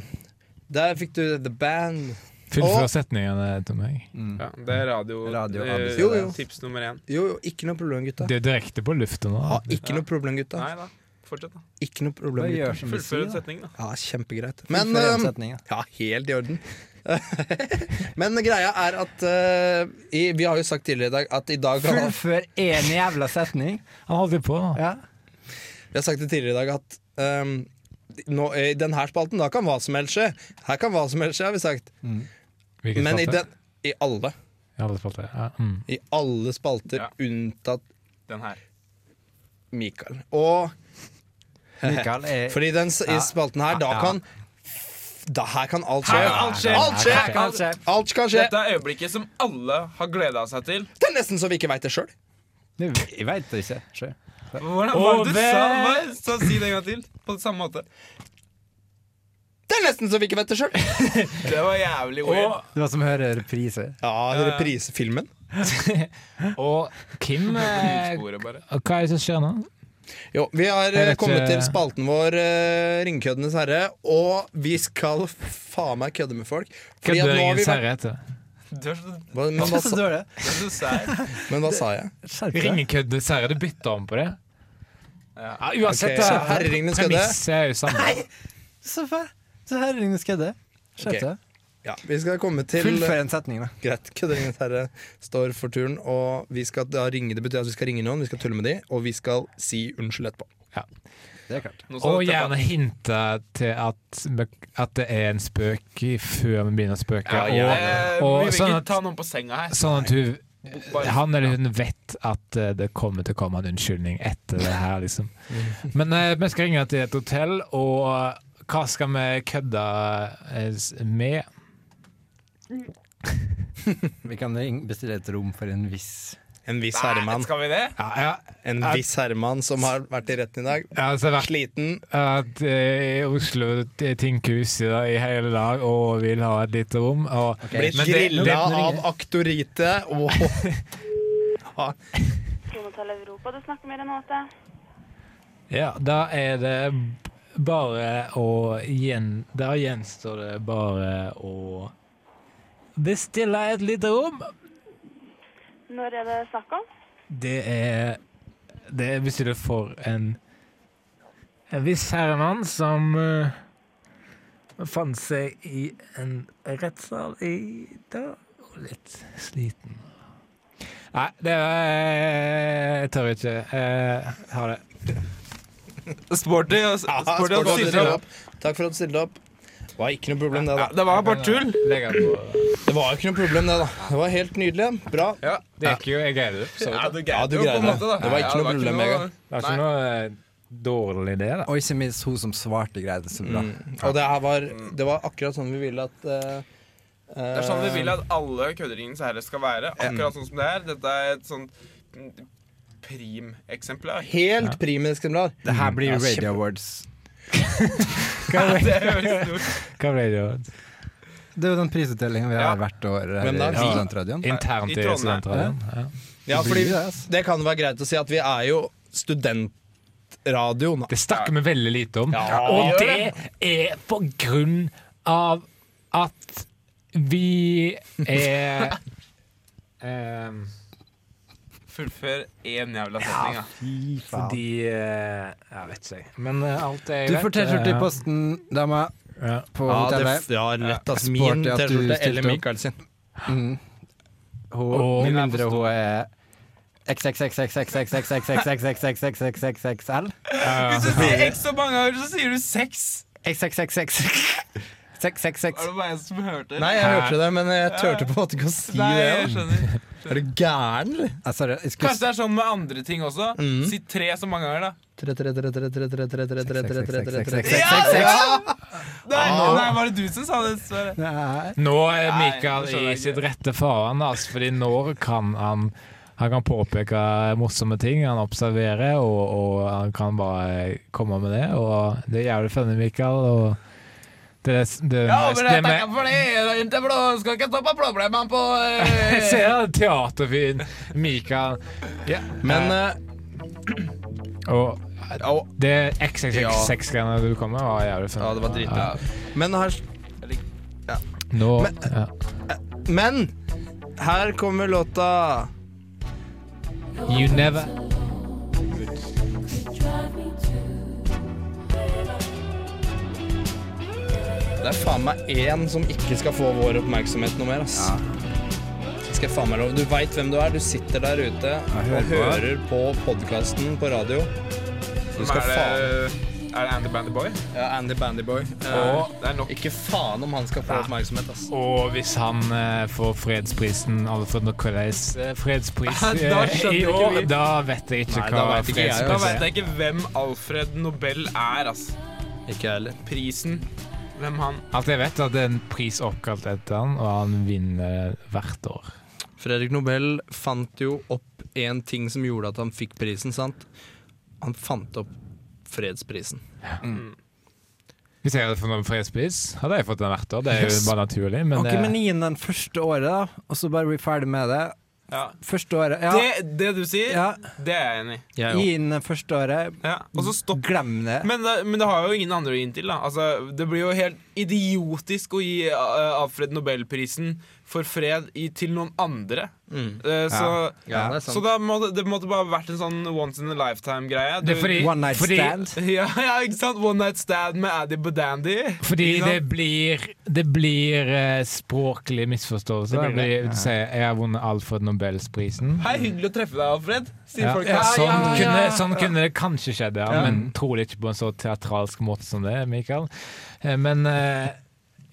S2: Der fikk du The Band.
S4: Fullfør
S2: Og-
S4: setningene til meg.
S3: Ja, det er radio,
S1: Radio
S3: eh,
S1: ABC.
S2: Jo, jo.
S3: tips nummer én.
S2: Jo, jo, ikke noe problem, gutta.
S4: Det er direkte på lufta nå.
S2: Ja, ikke noe problem, gutta.
S3: Nei da, fortsett, da.
S2: Ikke noe problem, gutta.
S3: Fullfør en
S1: da.
S3: setning, da.
S2: Ja, kjempegreit. Men
S1: setning, ja.
S2: Helt i orden. Men greia er at uh, i, Vi har jo sagt tidligere i dag at i dag
S1: Fullfør én jævla setning.
S4: Han holdt på nå.
S1: Ja.
S2: Vi har sagt det tidligere i dag at um, nå, i denne spalten da kan hva som helst skje. Her kan hva som helst skje, har vi sagt.
S4: Hvilken
S2: Men i,
S4: spalte?
S2: den, i alle.
S4: I alle spalter. Ja. Mm.
S2: I alle spalter
S3: Ja.
S2: unntatt
S3: Den her.
S2: Mikael. Og
S1: Mikael er
S2: fordi den i spalten her, da
S1: Ja.
S2: kan da, Her kan alt skje.
S3: Alt skje.
S2: Alt skje!
S1: Her kan skje.
S2: Alt kan skje.
S3: Dette er øyeblikket som alle har gleda seg til.
S2: Det er nesten så vi ikke veit det sjøl.
S1: Jeg veit det ikke. Sjø.
S3: Hvordan var det du
S4: ved-
S3: sa? Hva? Så si det en gang til. På samme måte.
S2: Det er nesten så vi ikke vet det sjøl.
S3: Det var jævlig weird.
S1: Det var som å høre reprise.
S2: Ja, reprisefilmen.
S4: Og Kim eh, Hva er det som skjer nå?
S2: Jo, vi har eh,
S4: vet
S2: kommet til spalten vår, uh, Ringkøddenes herre, og vi skal faen meg kødde med folk. Har vi
S4: herre heter det.
S3: Du er så,
S2: men, hva,
S1: Så
S2: sa-
S1: dårlig.
S3: så
S2: men hva sa jeg?
S1: Deg.
S4: Du bytta om på det.
S3: Ja.
S4: Ja, uansett,
S2: okay.
S4: da.
S2: Herreringenes kødde.
S4: Premisset er jo samme.
S1: Så fæl. Så her ringer skjedde. Okay.
S2: Ja, vi skal komme til
S1: Fullfør en setning, da.
S2: Greit. Kødderingens herre står for turen, og vi skal da ringe. Det betyr at vi skal ringe noen, vi skal tulle med de, og vi skal si unnskyld etterpå.
S1: Det er klart.
S4: Og gjerne hinte til at, at det er en spøk før vi begynner å spøke.
S3: Ja, ja. Eh,
S4: og,
S3: vi
S4: og
S3: vil
S4: sånn
S3: ikke
S4: at,
S3: ta noen på senga her.
S4: sånn at hun, han eller hun vet at eh, det kommer til å komme en unnskyldning etter det her, liksom. Men eh, vi skal ringe til et hotell, og hva skal vi kødde eh, med?
S1: Vi kan bestille et rom for en viss
S2: En viss
S3: Nei,
S2: herremann.
S3: skal vi det?
S4: Ja, ja,
S2: En viss herremann som har vært i retten i dag.
S4: ja altså, vært
S2: Sliten.
S4: at uh, i Oslo tinghus i, i hele dag og vil ha et lite rom. Og,
S2: Blitt
S4: Men
S2: grilla av aktorite og
S7: Kronetall Europa du snakker med Renate.
S4: Ja, da er det bare å gjen... Da gjenstår det bare å bestille et lite rom.
S7: Når er det snakk om?
S4: Det er Det er bestilt for en en viss herremann som uh, fant seg i en rettssal i dag og litt sliten. Nei, det er Jeg tør ikke. Jeg ha det.
S3: Sporty. og-
S2: Ja,
S3: sporty.
S2: Takk for at du stilte opp. Det var ikke noe problem, det,
S3: Ja,
S2: da.
S3: det var bare tull.
S2: Det var jo ikke noe problem, det, da. Det var helt nydelig. Bra.
S3: Ja,
S4: Det gikk jo Jeg greide det. for så vidt.
S3: ja du
S2: Ja,
S3: greide
S2: du
S3: jo på en
S2: det.
S3: måte, da.
S2: Det var ikke
S3: Ja,
S2: noe problem, Vegard.
S4: Det er ikke noe eh, dårlig idé, da.
S1: Og ikke minst hun som svarte, greide det så bra.
S2: Mm. Og det her var, det var akkurat sånn vi ville at eh,
S3: Det er sånn vi vil at alle kødderingens herre skal være. Akkurat sånn som det er. Dette er et sånt primeksemplar.
S2: Helt primeksemplar.
S1: Det her blir
S2: Ja,
S1: jo Radio
S2: kjempe-
S1: Awards.
S3: Det ble,
S4: Hva ble det?
S1: Det er jo den prisutdelinga vi har
S3: Ja.
S1: hvert år her
S2: da?
S1: i Studentradioen.
S4: Internt
S3: I
S4: i studentradioen? Ja.
S2: Ja,
S1: Det
S2: fordi
S1: det,
S2: kan være greit å si at vi er jo studentradioen.
S4: Det snakker vi veldig lite om.
S2: Ja,
S4: og det er på grunn av at vi er ehm,
S3: Fullfør én jævla setning, ja.
S1: Fy faen.
S4: Fordi eh, Jeg vet ikke, jeg. Men eh, alt er
S1: Du
S4: greit.
S1: får T-skjorte i
S4: Eh,
S1: posten, dame,
S4: Ja.
S1: på
S2: Ja, det,
S1: hotellet.
S2: ja. Altså,
S1: Sporty
S2: min
S1: at du
S2: T-skjorte
S1: stilte
S2: eller
S1: opp.
S2: Mikael sin.
S1: Mm. Hun,
S4: Og-
S1: med mindre hun er XXXXXXXXXXXXXXXXXL.
S3: Hvis du sier X så mange ganger, så sier du sex.
S1: XXXX. 666.
S3: Er det bare jeg som hørte?
S2: Nei, jeg hørte det, men jeg turte på en måte ikke å si
S3: Nei, jeg skjønner.
S2: Er du gæren, eller?
S1: Ah, jeg skulle
S3: Kanskje det er sånn med andre ting også.
S2: Mm.
S3: Si tre så mange ganger, da.
S2: Tre, tre, tre, tre, tre, tre, tre, tre, tre, tre, tre, tre, tre.
S3: Nei, nei, var det du som sa det? Sverre?
S1: Nei.
S4: Nå er
S3: Nei,
S4: Mikael
S3: det skjønner
S4: i
S3: jeg
S4: sitt rette farvann, altså, fordi nå kan han han kan påpeke morsomme ting, han observerer, og, og han kan bare komme med det. Og det er jævlig funny, Mikael. Og det, det,
S3: Ja, men
S4: det
S3: jeg tenker for det, inntil da skal ikke stoppe problemene på eh.
S4: Se da, teaterfyren Mikael. Ja.
S2: Men eh,
S4: Og
S3: Og
S4: Det XXX-greiene du kom med, var jævlig fint.
S2: Ja, det var dritbra. Men her,
S4: Nå
S2: Men-
S4: ja.
S2: men her kommer låta
S4: You never
S2: Det er faen meg én som ikke skal få vår oppmerksomhet noe mer, ass. Ja. skal jeg faen meg lov. Du veit hvem du er. Du sitter der ute
S1: hører
S2: og hører på podkasten på radio. Du skal
S3: er
S2: faen
S3: er det Andy Bandyboy?
S2: Ja, Andy Bandyboy.
S3: Og det er nok
S2: Ikke faen om han skal få oppmerksomhet, ass.
S4: Og hvis han eh, får fredsprisen Alfred eh, fredspris
S3: Da
S4: eh,
S3: skjønner
S4: i år,
S3: vi.
S4: da vet jeg ikke
S2: Nei,
S4: hva
S2: vet ikke jeg,
S3: Da vet
S4: er.
S3: jeg ikke hvem Alfred Nobel er, ass.
S2: Ikke jeg heller.
S3: Prisen. Hvem han
S4: Alt jeg vet, er at det er en pris oppkalt etter han, og han vinner hvert år.
S2: Fredrik Nobel fant jo opp en ting som gjorde at han fikk prisen, sant? Han fant opp fredsprisen.
S4: Hvis jeg hadde fått en fredspris, hadde jeg fått den hvert år. Det er jo bare naturlig. Men
S1: Ok,
S4: det,
S1: men gi den den første året, da, og så bare bli ferdig med det.
S3: Ja.
S1: Første året, ja.
S3: det, det du sier,
S1: ja.
S3: det er jeg enig i.
S1: Gi inn første året.
S3: Ja. Og så stopp.
S1: Glem det.
S3: Men det, men det har jo ingen andre å gi den til. da altså, Det blir jo helt idiotisk å gi uh, Alfred Nobelprisen for fred i, til noen andre.
S2: Mm.
S3: Eh, så,
S2: Ja, det er
S3: så da må det, det måtte bare vært en sånn once in a lifetime-greie.
S4: det er fordi,
S1: One night
S4: fordi,
S1: stand.
S3: ja, ja, ikke sant? One night stand med Addy Badandy.
S4: fordi det blir, det blir uh, språklig misforståelse.
S2: Det
S4: Det
S2: blir
S4: blir, du sier, jeg har vunnet Alfred Nobelsprisen.
S3: Hei, hyggelig å treffe deg, Alfred. Sier
S4: Ja,
S3: folk.
S4: sånn,
S3: ja, ja.
S4: Kunne, sånn kunne det kanskje skjedd, ja,
S3: Ja.
S4: men trolig ikke på en så teatralsk måte som det, Mikael. Eh, Men eh,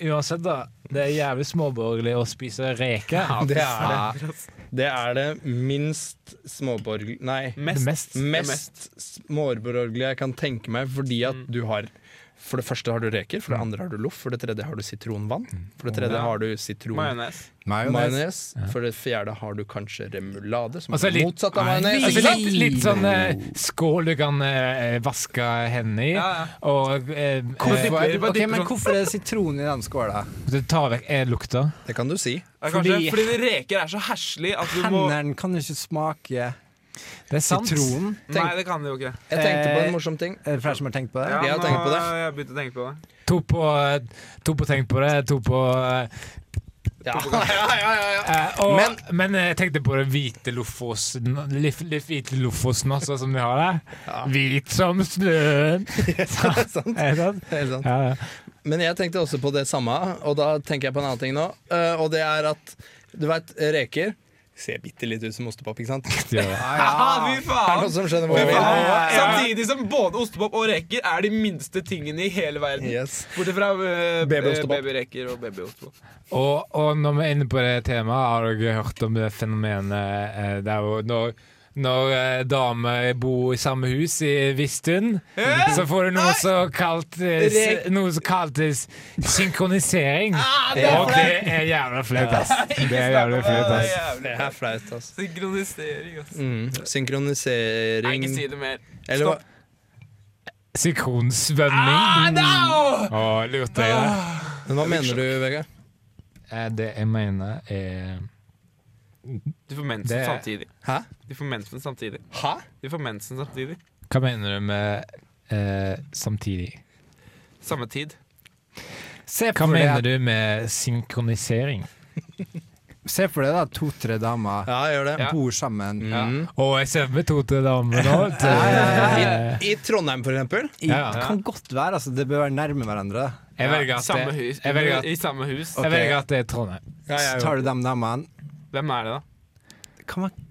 S4: uansett, da. Det er jævlig småborgerlig å spise reker.
S2: Det er det. Det er det minst småborgerlige Nei,
S3: Mest.
S4: mest-
S2: mest småborgerlige jeg kan tenke meg, fordi at du har For det første har du reker, for det andre har du loff, for det tredje har du sitronvann. For det tredje
S3: Ja.
S2: har du sitron
S3: Majones.
S2: majones. For det fjerde har du kanskje remulade, som
S4: Altså
S2: er motsatt av majones.
S4: altså litt, litt sånn eh, skål du kan eh, vaske hendene i,
S3: Ja, ja.
S4: og eh,
S1: Hvorfor,
S3: Bare okay,
S1: men hvorfor er det sitron i den skåla?
S4: du tar vekk lukta.
S2: Det kan du si.
S3: Ja, kanskje,
S1: Fordi-
S3: fordi reker er så herselig at du må
S1: Hendene kan jo ikke smake
S4: Det er sant.
S1: sitron.
S3: Nei, det kan det jo ikke.
S2: Jeg tenkte på
S1: Eh,
S2: en morsom ting.
S1: Er det flere som har tenkt på det?
S3: Ja,
S2: Jeg har tenkt på det.
S3: har Jeg begynt å tenke på det.
S4: To på, to på tenkt på det, to på eh,
S2: Ja, ja, ja, ja, ja.
S4: eh, og,
S2: Men-
S4: men, jeg tenkte på det hvite Lofosen hvite Lofosen også, som de har der. Hvit som snøen.
S2: sant.
S4: Sant?
S2: Helt sant.
S4: Ja, ja.
S2: Men jeg tenkte også på det samme, og da tenker jeg på en annen ting nå. eh, og det er at du veit, reker ser bitte litt ut som ostepop, ikke sant?
S4: Ja.
S3: ja. fy
S2: Er
S3: faen!
S2: hvor
S3: Fy
S2: vil?
S3: Samtidig som både ostepop og reker er de minste tingene i hele verden.
S2: Yes.
S3: Bortsett fra uh, babyreker og babyostepop.
S4: Og, og når vi er inne på det temaet, har dere hørt om det fenomenet Det der hvor når, når eh, damer bor i samme hus i viss stund, så får du noe som kalt eh, Noe så kalt eh, synkronisering. og det er jævla flaut, ass. Det er jævlig flaut, ass.
S2: Det er flaut.
S3: Synkronisering, ass.
S2: Mm.
S3: Nei,
S2: Synkronisering
S3: ikke si det mer.
S2: Eller hva?
S4: Synkronsvømming.
S3: Ah, no!
S4: Å, lurte jeg det?
S2: Men hva mener du, Vegard?
S4: Eh, Det jeg mener, er
S3: Du får mensen
S4: Det-
S3: samtidig.
S2: Hæ?
S3: Du får mensen samtidig.
S2: Hæ?
S3: Du får mensen samtidig.
S4: Hva mener du med eh, samtidig?
S3: Samme tid.
S1: Se
S4: Hva mener du med synkronisering?
S1: se for deg da to-tre damer
S2: Ja, gjør det.
S1: Bor sammen.
S2: Mm.
S4: Og jeg ser med to-tre damer nå.
S2: I, I Trondheim, for eksempel.
S1: I,
S4: Ja.
S1: Det kan godt være, altså. Det bør være nærme hverandre.
S4: Jeg velger at
S3: samme
S4: det,
S3: hus.
S4: jeg velger at,
S3: I samme hus.
S4: jeg velger at det er Trondheim.
S1: Så tar du de damene.
S3: Hvem er det, da?
S1: Det kan være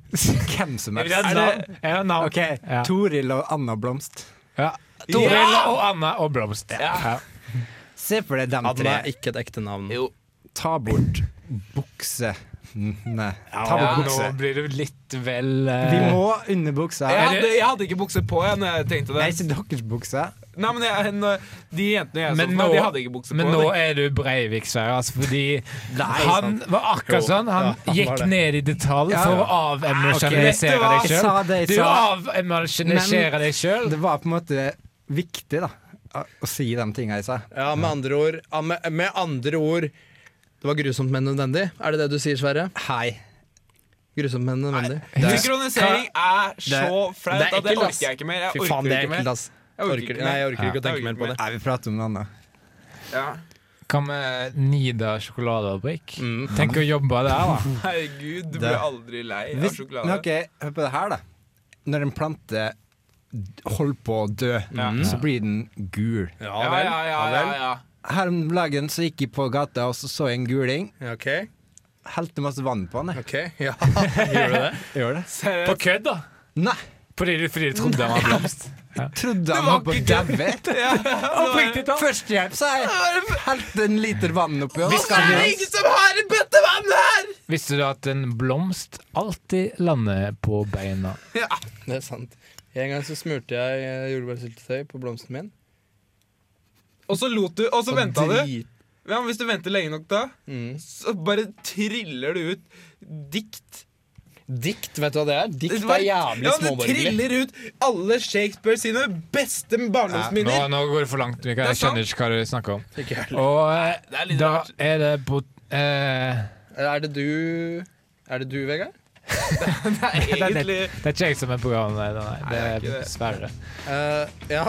S1: hvem som helst.
S4: Er det, er navn.
S1: Ok,
S4: Ja.
S1: Toril og Anna Blomst.
S4: Ja. Toril og Anna og Blomst. Ja.
S1: Se for deg dem
S2: Anna
S1: tre.
S2: er ikke et ekte navn.
S3: Jo.
S1: Ta bort bukse. Nei. Ta
S4: Ja,
S1: bukse.
S4: nå blir det litt vel uh...
S1: Vi må under buksa.
S3: Jeg hadde, jeg hadde ikke bukse på jeg, når jeg tenkte
S1: Nei, ikke deres bukse.
S3: Nei, men jeg, De jentene jeg så
S4: Men
S3: for meg,
S4: nå-
S3: de hadde ikke bukse
S4: Men nå
S3: de.
S4: er du Breivik, Sverre. Altså, fordi
S1: Nei,
S4: han var akkurat sånn. Han
S2: ja,
S4: gikk
S2: han
S4: ned i detalj
S1: Ja.
S4: for å avemosjonalisere
S1: vet du
S4: deg sjøl. Du avemosjonaliserer deg sjøl.
S1: Det var på en måte viktig, da. Å si de tinga i seg.
S2: Ja, med andre ord med, med andre ord Det var grusomt, men nødvendig. Er det det du sier, Sverre?
S1: Hei.
S2: Grusomt, men nødvendig.
S3: Synkronisering er så flaut at det orker jeg ikke mer. Jeg
S2: Fy
S3: orker
S2: faen, det er
S3: ikke mer. Jeg orker ikke
S2: nei, jeg orker ikke å tenke mer på det.
S1: Nei, vi prater om noe annet.
S3: Ja.
S4: Hva med Nida sjokoladefabrikk?
S2: Mm.
S4: Tenk å jobbe der, da.
S3: Herregud, du blir aldri lei av sjokolade.
S1: men ok, hør på det her, da. Når en plante holder på å dø, så blir den gul.
S2: Ja
S3: Ja,
S2: vel.
S3: ja, ja, ja, ja.
S1: Her om dagen så gikk jeg på gata og så så jeg en guling.
S2: Okay. OK.
S1: Helte masse vann på den. Okay,
S2: ok, ja. Gjør du det?
S1: Gjør det?
S4: På kødd, da?
S1: Nei!
S4: Fordi du trodde den var blomst?
S1: Trodde han
S3: var
S1: på daue.
S4: Oppriktig talt.
S1: Førstehjelp, sa jeg. Helte en liter vann oppi. og
S4: Hvorfor
S1: er
S3: Det ingen som har en bøtte vann her!
S4: Visste du at en blomst alltid lander på beina?
S2: Ja, Det er sant. En gang så smurte jeg jordbærsyltetøy på blomsten min.
S3: Og så lot du, og så venta du. Ja, men hvis du venter lenge nok da,
S2: Mm.
S3: så bare triller du ut dikt.
S2: Dikt, vet du hva det er? Dikt er jævlig
S3: ja, det triller ut alle Shakespeare sine beste
S4: barndomsminner.
S3: barndomsminner.
S4: nå går det for langt. Mikael. Jeg skjønner ikke hva du snakker om. Og eh,
S3: er
S4: da er det på eh,
S2: Er det du Er det du, Vegard?
S3: Det er
S4: det, er,
S3: egentlig
S4: det er ikke jeg som er programmet. Nei, nei,
S3: Nei,
S4: det
S3: det er
S4: er
S3: det.
S4: Sverre.
S2: Eh, ja.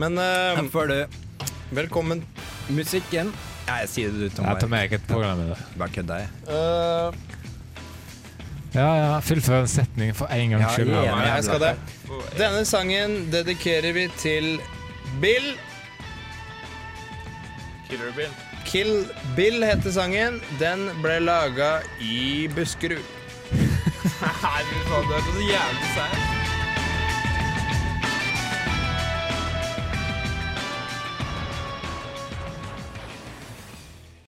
S2: Men uh,
S1: før får du
S2: velkommen.
S1: musikken. Ja, jeg sier det du, Tom.
S4: Jeg tar med ikke et program i det.
S1: Bare kødda, jeg.
S2: Eh,
S4: Ja, ja, Fullfør en setning for en gangs skyld.
S1: ja,
S2: ja, jeg skal det. Denne sangen dedikerer vi til Bill.
S3: Killer Bill.
S2: Kill Bill heter sangen. Den ble laga i Buskerud.
S3: Herregud, du er så jævlig sær.